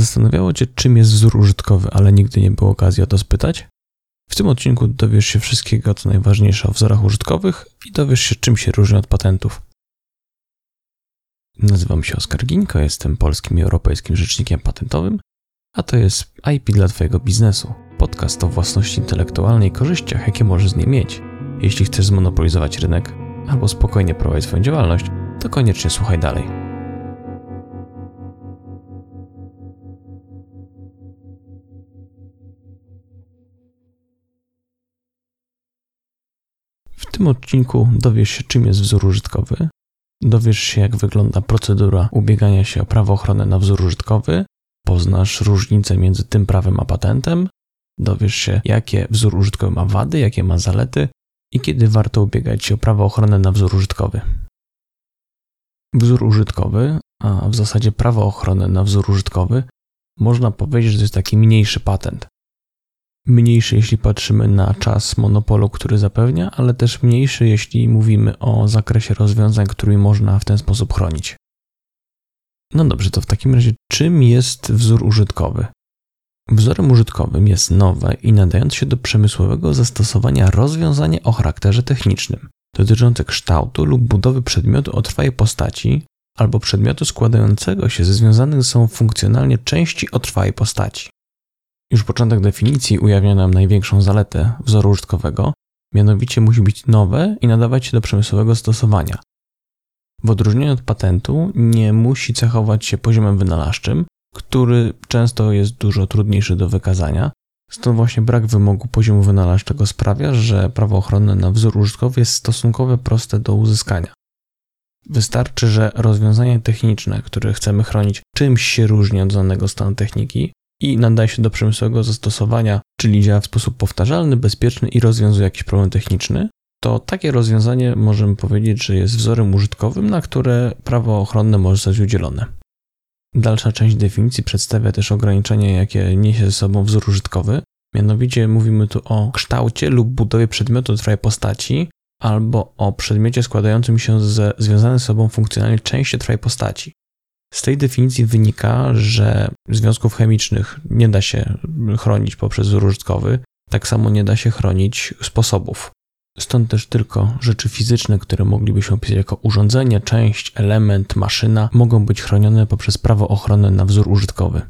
Zastanawiało Cię, czym jest wzór użytkowy, ale nigdy nie było okazji o to spytać? W tym odcinku dowiesz się wszystkiego, co najważniejsze o wzorach użytkowych i dowiesz się, czym się różni od patentów. Nazywam się Oskar Ginko, jestem polskim i europejskim rzecznikiem patentowym, a to jest IP dla Twojego biznesu. Podcast o własności intelektualnej i korzyściach, jakie możesz z niej mieć. Jeśli chcesz zmonopolizować rynek albo spokojnie prowadzić swoją działalność, to koniecznie słuchaj dalej. W tym odcinku dowiesz się, czym jest wzór użytkowy, dowiesz się, jak wygląda procedura ubiegania się o prawo ochrony na wzór użytkowy, poznasz różnicę między tym prawem a patentem, dowiesz się, jakie wzór użytkowy ma wady, jakie ma zalety i kiedy warto ubiegać się o prawo ochrony na wzór użytkowy. Wzór użytkowy, a w zasadzie prawo ochrony na wzór użytkowy, można powiedzieć, że to jest taki mniejszy patent mniejszy, jeśli patrzymy na czas monopolu, który zapewnia, ale też mniejszy, jeśli mówimy o zakresie rozwiązań, którymi można w ten sposób chronić. No dobrze, to w takim razie czym jest wzór użytkowy? Wzorem użytkowym jest nowe i nadające się do przemysłowego zastosowania rozwiązanie o charakterze technicznym, dotyczące kształtu lub budowy przedmiotu o trwałej postaci albo przedmiotu składającego się ze związanych sobą funkcjonalnie części o trwałej postaci. Już początek definicji ujawnia nam największą zaletę wzoru użytkowego, mianowicie musi być nowe i nadawać się do przemysłowego stosowania. W odróżnieniu od patentu nie musi cechować się poziomem wynalazczym, który często jest dużo trudniejszy do wykazania. Stąd właśnie brak wymogu poziomu wynalazczego sprawia, że prawo ochronne na wzór użytkowy jest stosunkowo proste do uzyskania. Wystarczy, że rozwiązanie techniczne, które chcemy chronić, czymś się różni od danego stanu techniki, i nadaje się do przemysłowego zastosowania, czyli działa w sposób powtarzalny, bezpieczny i rozwiązuje jakiś problem techniczny, to takie rozwiązanie możemy powiedzieć, że jest wzorem użytkowym, na które prawo ochronne może zostać udzielone. Dalsza część definicji przedstawia też ograniczenia, jakie niesie ze sobą wzór użytkowy. Mianowicie mówimy tu o kształcie lub budowie przedmiotu trwałej postaci, albo o przedmiocie składającym się ze związanej ze sobą funkcjonalnie części trwałej postaci. Z tej definicji wynika, że związków chemicznych nie da się chronić poprzez użytkowy, tak samo nie da się chronić sposobów. Stąd też tylko rzeczy fizyczne, które moglibyśmy opisać jako urządzenie, część, element, maszyna, mogą być chronione poprzez prawo ochrony na wzór użytkowy.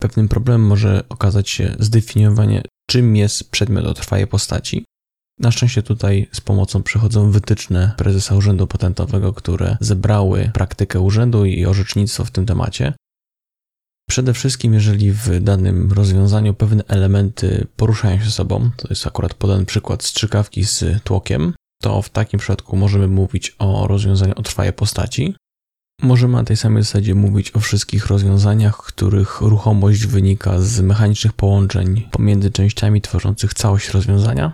Pewnym problemem może okazać się zdefiniowanie, czym jest przedmiot o trwałej postaci, na szczęście tutaj z pomocą przychodzą wytyczne prezesa Urzędu Patentowego, które zebrały praktykę urzędu i orzecznictwo w tym temacie. Przede wszystkim, jeżeli w danym rozwiązaniu pewne elementy poruszają się sobą, to jest akurat podany przykład strzykawki z tłokiem, to w takim przypadku możemy mówić o rozwiązaniu o trwałej postaci. Możemy na tej samej zasadzie mówić o wszystkich rozwiązaniach, których ruchomość wynika z mechanicznych połączeń pomiędzy częściami tworzących całość rozwiązania.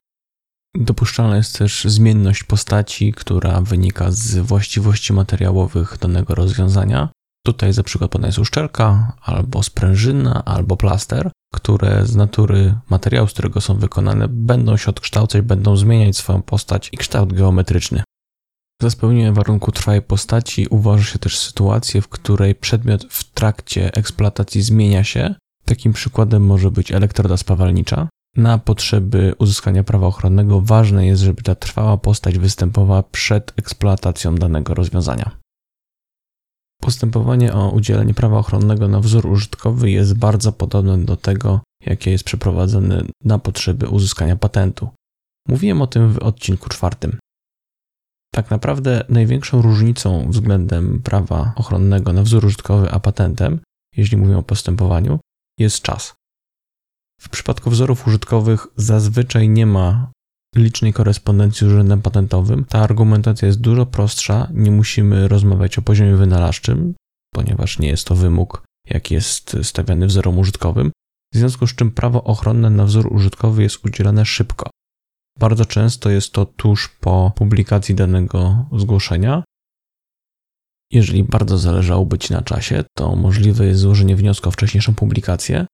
Dopuszczalna jest też zmienność postaci, która wynika z właściwości materiałowych danego rozwiązania. Tutaj za przykład podana jest uszczelka, albo sprężyna, albo plaster, które z natury materiału, z którego są wykonane, będą się odkształcać, będą zmieniać swoją postać i kształt geometryczny. Za spełnienie warunku trwałej postaci uważa się też sytuację, w której przedmiot w trakcie eksploatacji zmienia się. Takim przykładem może być elektroda spawalnicza, na potrzeby uzyskania prawa ochronnego ważne jest, żeby ta trwała postać występowała przed eksploatacją danego rozwiązania. Postępowanie o udzielenie prawa ochronnego na wzór użytkowy jest bardzo podobne do tego, jakie jest przeprowadzone na potrzeby uzyskania patentu. Mówiłem o tym w odcinku czwartym. Tak naprawdę największą różnicą względem prawa ochronnego na wzór użytkowy a patentem, jeśli mówimy o postępowaniu, jest czas. W przypadku wzorów użytkowych zazwyczaj nie ma licznej korespondencji z urzędem patentowym. Ta argumentacja jest dużo prostsza, nie musimy rozmawiać o poziomie wynalazczym, ponieważ nie jest to wymóg, jaki jest stawiany wzorom użytkowym, w związku z czym prawo ochronne na wzór użytkowy jest udzielane szybko. Bardzo często jest to tuż po publikacji danego zgłoszenia. Jeżeli bardzo zależałoby Ci na czasie, to możliwe jest złożenie wniosku o wcześniejszą publikację,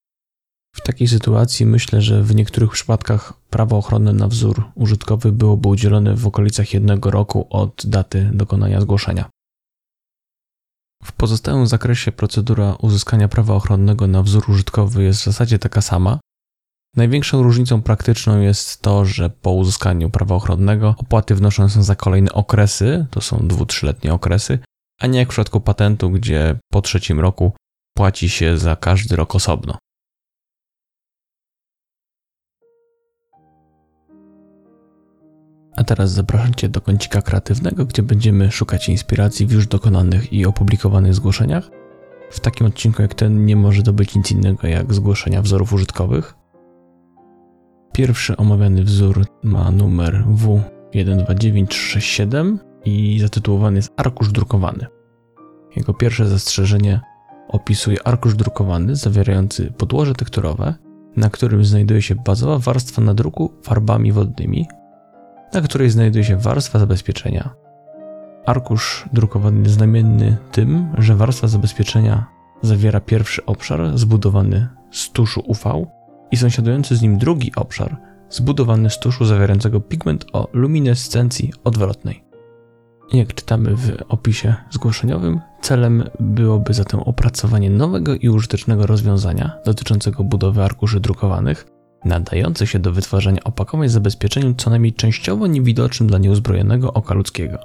w takiej sytuacji myślę, że w niektórych przypadkach prawo ochronne na wzór użytkowy byłoby udzielone w okolicach jednego roku od daty dokonania zgłoszenia. W pozostałym zakresie procedura uzyskania prawa ochronnego na wzór użytkowy jest w zasadzie taka sama. Największą różnicą praktyczną jest to, że po uzyskaniu prawa ochronnego opłaty wnoszone są za kolejne okresy, to są dwu-trzyletnie okresy, a nie jak w przypadku patentu, gdzie po trzecim roku płaci się za każdy rok osobno. Teraz zapraszam Cię do kącika kreatywnego, gdzie będziemy szukać inspiracji w już dokonanych i opublikowanych zgłoszeniach. W takim odcinku jak ten nie może to być nic innego jak zgłoszenia wzorów użytkowych. Pierwszy omawiany wzór ma numer W129367 i zatytułowany jest Arkusz drukowany. Jego pierwsze zastrzeżenie opisuje arkusz drukowany zawierający podłoże tekturowe, na którym znajduje się bazowa warstwa nadruku farbami wodnymi na której znajduje się warstwa zabezpieczenia. Arkusz drukowany znamienny tym, że warstwa zabezpieczenia zawiera pierwszy obszar zbudowany z tuszu UV i sąsiadujący z nim drugi obszar zbudowany z tuszu zawierającego pigment o luminescencji odwrotnej. Jak czytamy w opisie zgłoszeniowym, celem byłoby zatem opracowanie nowego i użytecznego rozwiązania dotyczącego budowy arkuszy drukowanych, nadający się do wytwarzania opakowań z zabezpieczeniem co najmniej częściowo niewidocznym dla nieuzbrojonego oka ludzkiego.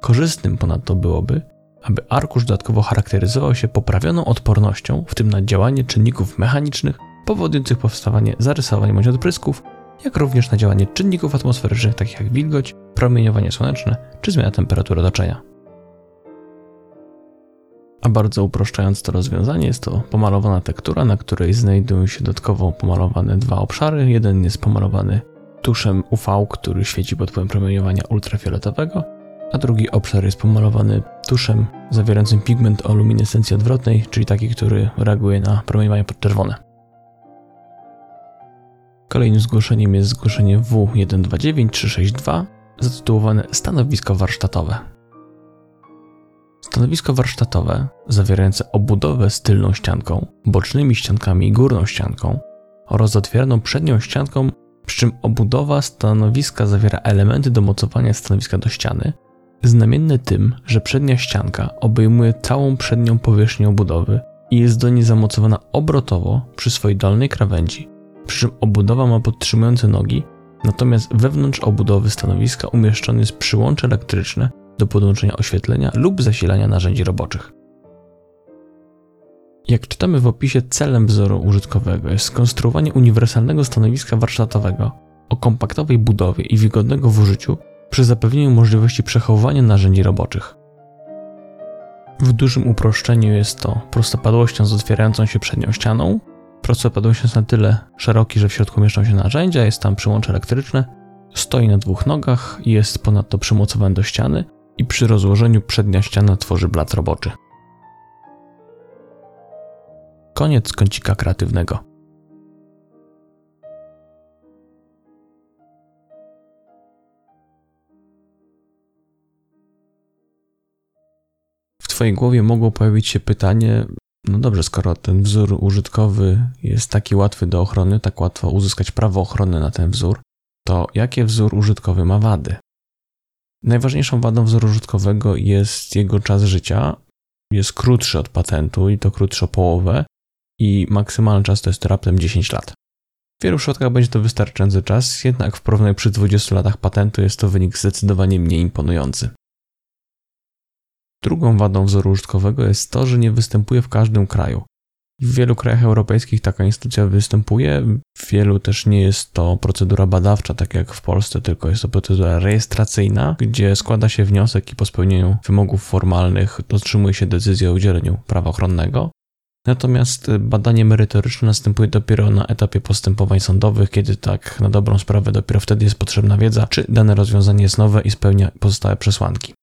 Korzystnym ponadto byłoby, aby arkusz dodatkowo charakteryzował się poprawioną odpornością, w tym na działanie czynników mechanicznych powodujących powstawanie zarysowań bądź odprysków, jak również na działanie czynników atmosferycznych takich jak wilgoć, promieniowanie słoneczne czy zmiana temperatury otoczenia. A bardzo uproszczając to rozwiązanie, jest to pomalowana tektura, na której znajdują się dodatkowo pomalowane dwa obszary. Jeden jest pomalowany tuszem UV, który świeci pod wpływem promieniowania ultrafioletowego, a drugi obszar jest pomalowany tuszem zawierającym pigment o luminescencji odwrotnej, czyli taki, który reaguje na promieniowanie podczerwone. Kolejnym zgłoszeniem jest zgłoszenie W129362 zatytułowane Stanowisko warsztatowe. Stanowisko warsztatowe, zawierające obudowę z tylną ścianką, bocznymi ściankami i górną ścianką oraz otwieraną przednią ścianką, przy czym obudowa stanowiska zawiera elementy do mocowania stanowiska do ściany, znamienne tym, że przednia ścianka obejmuje całą przednią powierzchnię obudowy i jest do niej zamocowana obrotowo przy swojej dolnej krawędzi, przy czym obudowa ma podtrzymujące nogi, natomiast wewnątrz obudowy stanowiska umieszczony jest przyłącze elektryczne do podłączenia oświetlenia lub zasilania narzędzi roboczych. Jak czytamy w opisie, celem wzoru użytkowego jest skonstruowanie uniwersalnego stanowiska warsztatowego o kompaktowej budowie i wygodnego w użyciu przy zapewnieniu możliwości przechowywania narzędzi roboczych. W dużym uproszczeniu jest to prostopadłością z otwierającą się przednią ścianą. Prostopadłością jest na tyle szeroki, że w środku mieszczą się narzędzia, jest tam przyłącze elektryczne, stoi na dwóch nogach, jest ponadto przymocowany do ściany i przy rozłożeniu przednia ściana tworzy blat roboczy. Koniec kącika kreatywnego. W Twojej głowie mogło pojawić się pytanie: no dobrze, skoro ten wzór użytkowy jest taki łatwy do ochrony, tak łatwo uzyskać prawo ochrony na ten wzór, to jakie wzór użytkowy ma wady? Najważniejszą wadą wzoru użytkowego jest jego czas życia. Jest krótszy od patentu i to krótszy o połowę i maksymalny czas to jest raptem 10 lat. W wielu przypadkach będzie to wystarczający czas, jednak w porównaniu przy 20 latach patentu jest to wynik zdecydowanie mniej imponujący. Drugą wadą wzoru użytkowego jest to, że nie występuje w każdym kraju. W wielu krajach europejskich taka instytucja występuje, w wielu też nie jest to procedura badawcza, tak jak w Polsce, tylko jest to procedura rejestracyjna, gdzie składa się wniosek i po spełnieniu wymogów formalnych otrzymuje się decyzję o udzieleniu prawa ochronnego. Natomiast badanie merytoryczne następuje dopiero na etapie postępowań sądowych, kiedy tak na dobrą sprawę dopiero wtedy jest potrzebna wiedza, czy dane rozwiązanie jest nowe i spełnia pozostałe przesłanki.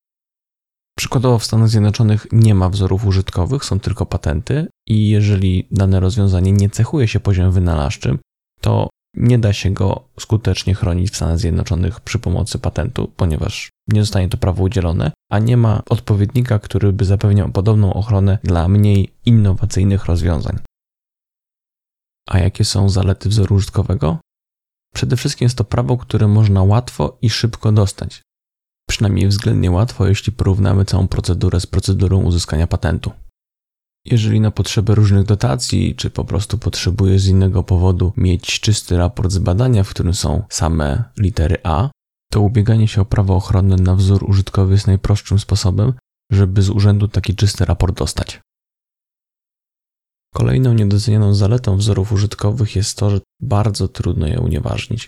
Przykładowo w Stanach Zjednoczonych nie ma wzorów użytkowych, są tylko patenty i jeżeli dane rozwiązanie nie cechuje się poziomem wynalazczym, to nie da się go skutecznie chronić w Stanach Zjednoczonych przy pomocy patentu, ponieważ nie zostanie to prawo udzielone, a nie ma odpowiednika, który by zapewniał podobną ochronę dla mniej innowacyjnych rozwiązań. A jakie są zalety wzoru użytkowego? Przede wszystkim jest to prawo, które można łatwo i szybko dostać. Przynajmniej względnie łatwo, jeśli porównamy całą procedurę z procedurą uzyskania patentu. Jeżeli na potrzeby różnych dotacji, czy po prostu potrzebujesz z innego powodu mieć czysty raport z badania, w którym są same litery A, to ubieganie się o prawo ochronne na wzór użytkowy jest najprostszym sposobem, żeby z urzędu taki czysty raport dostać. Kolejną niedocenianą zaletą wzorów użytkowych jest to, że bardzo trudno je unieważnić.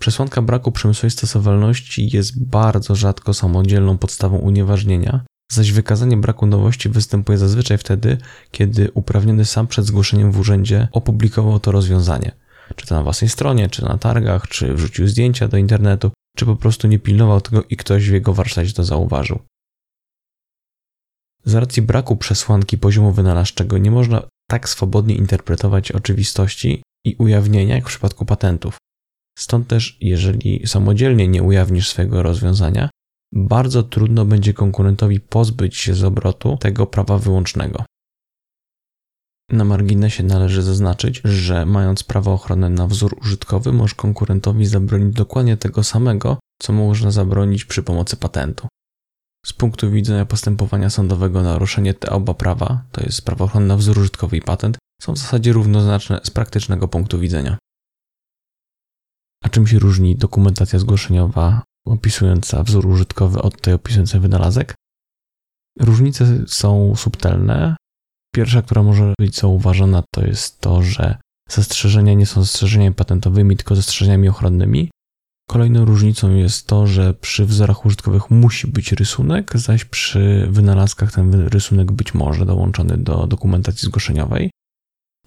Przesłanka braku przemysłowej stosowalności jest bardzo rzadko samodzielną podstawą unieważnienia, zaś wykazanie braku nowości występuje zazwyczaj wtedy, kiedy uprawniony sam przed zgłoszeniem w urzędzie opublikował to rozwiązanie. Czy to na własnej stronie, czy na targach, czy wrzucił zdjęcia do internetu, czy po prostu nie pilnował tego i ktoś w jego warsztacie to zauważył. Z racji braku przesłanki poziomu wynalazczego nie można tak swobodnie interpretować oczywistości i ujawnienia jak w przypadku patentów. Stąd też, jeżeli samodzielnie nie ujawnisz swojego rozwiązania, bardzo trudno będzie konkurentowi pozbyć się z obrotu tego prawa wyłącznego. Na marginesie należy zaznaczyć, że mając prawo ochronne na wzór użytkowy, możesz konkurentowi zabronić dokładnie tego samego, co można zabronić przy pomocy patentu. Z punktu widzenia postępowania sądowego naruszenie te oba prawa, to jest prawo ochronne na wzór użytkowy i patent, są w zasadzie równoznaczne z praktycznego punktu widzenia. A czym się różni dokumentacja zgłoszeniowa opisująca wzór użytkowy od tej opisującej wynalazek? Różnice są subtelne. Pierwsza, która może być zauważona, to jest to, że zastrzeżenia nie są zastrzeżeniami patentowymi, tylko zastrzeżeniami ochronnymi. Kolejną różnicą jest to, że przy wzorach użytkowych musi być rysunek, zaś przy wynalazkach ten rysunek być może dołączony do dokumentacji zgłoszeniowej.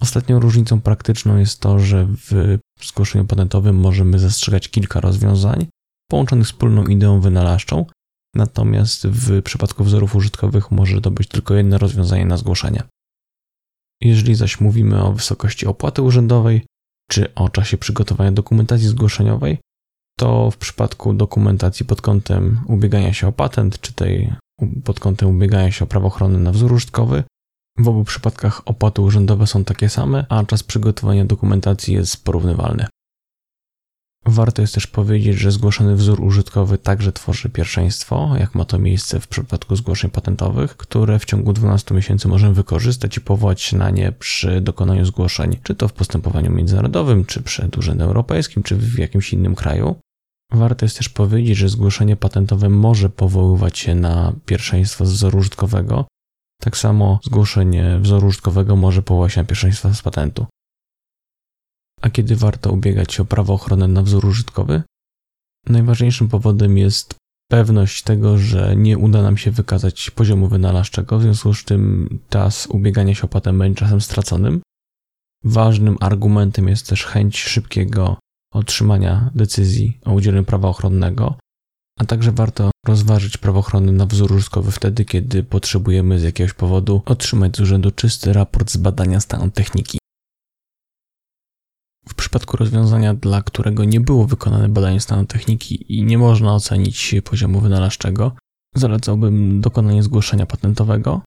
Ostatnią różnicą praktyczną jest to, że w zgłoszeniu patentowym możemy zastrzegać kilka rozwiązań połączonych wspólną ideą wynalazczą, natomiast w przypadku wzorów użytkowych może to być tylko jedno rozwiązanie na zgłoszenie. Jeżeli zaś mówimy o wysokości opłaty urzędowej czy o czasie przygotowania dokumentacji zgłoszeniowej, to w przypadku dokumentacji pod kątem ubiegania się o patent, czy tej pod kątem ubiegania się o prawo ochrony na wzór użytkowy, w obu przypadkach opłaty urzędowe są takie same, a czas przygotowania dokumentacji jest porównywalny. Warto jest też powiedzieć, że zgłoszony wzór użytkowy także tworzy pierwszeństwo, jak ma to miejsce w przypadku zgłoszeń patentowych, które w ciągu 12 miesięcy możemy wykorzystać i powołać się na nie przy dokonaniu zgłoszeń, czy to w postępowaniu międzynarodowym, czy przed Urzędem Europejskim, czy w jakimś innym kraju. Warto jest też powiedzieć, że zgłoszenie patentowe może powoływać się na pierwszeństwo z wzoru użytkowego. Tak samo zgłoszenie wzoru użytkowego może powołać na pierwszeństwo z patentu. A kiedy warto ubiegać się o prawo ochronne na wzór użytkowy? Najważniejszym powodem jest pewność tego, że nie uda nam się wykazać poziomu wynalazczego, w związku z czym czas ubiegania się o patent będzie czasem straconym. Ważnym argumentem jest też chęć szybkiego otrzymania decyzji o udzieleniu prawa ochronnego, a także warto rozważyć prawo ochronne na wzór użytkowy wtedy, kiedy potrzebujemy z jakiegoś powodu otrzymać z urzędu czysty raport z badania stanu techniki. W przypadku rozwiązania, dla którego nie było wykonane badanie stanu techniki i nie można ocenić poziomu wynalazczego, zalecałbym dokonanie zgłoszenia patentowego.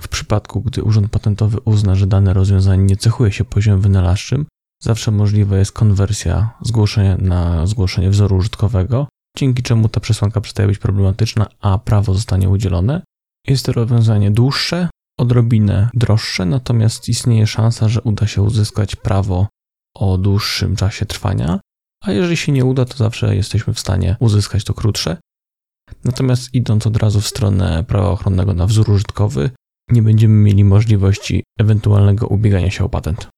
W przypadku, gdy Urząd Patentowy uzna, że dane rozwiązanie nie cechuje się poziomem wynalazczym, zawsze możliwa jest konwersja zgłoszenia na zgłoszenie wzoru użytkowego, dzięki czemu ta przesłanka przestaje być problematyczna, a prawo zostanie udzielone. Jest to rozwiązanie dłuższe, odrobinę droższe, natomiast istnieje szansa, że uda się uzyskać prawo o dłuższym czasie trwania, a jeżeli się nie uda, to zawsze jesteśmy w stanie uzyskać to krótsze. Natomiast idąc od razu w stronę prawa ochronnego na wzór użytkowy, nie będziemy mieli możliwości ewentualnego ubiegania się o patent.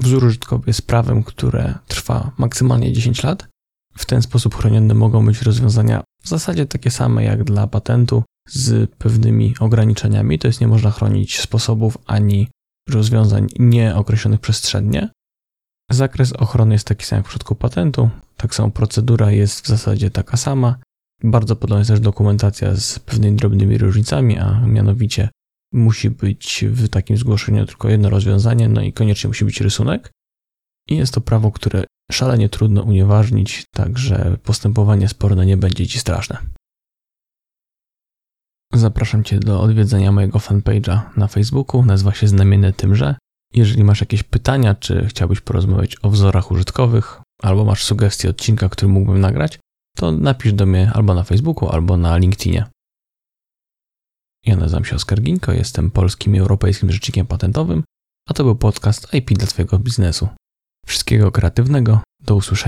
Wzór użytkowy jest prawem, które trwa maksymalnie 10 lat. W ten sposób chronione mogą być rozwiązania w zasadzie takie same jak dla patentu, z pewnymi ograniczeniami, to jest nie można chronić sposobów ani rozwiązań nieokreślonych przestrzennie. Zakres ochrony jest taki sam jak w przypadku patentu, tak samo procedura jest w zasadzie taka sama. Bardzo podobna jest też dokumentacja z pewnymi drobnymi różnicami, a mianowicie musi być w takim zgłoszeniu tylko jedno rozwiązanie, no i koniecznie musi być rysunek. I jest to prawo, które szalenie trudno unieważnić, także postępowanie sporne nie będzie ci straszne. Zapraszam Cię do odwiedzenia mojego fanpage'a na Facebooku, nazywa się Znamienne Tymże. Jeżeli masz jakieś pytania, czy chciałbyś porozmawiać o wzorach użytkowych, albo masz sugestie odcinka, który mógłbym nagrać, to napisz do mnie albo na Facebooku, albo na LinkedInie. Ja nazywam się Oskar Ginko, jestem polskim i europejskim rzecznikiem patentowym, a to był podcast IP dla Twojego biznesu. Wszystkiego kreatywnego, do usłyszenia.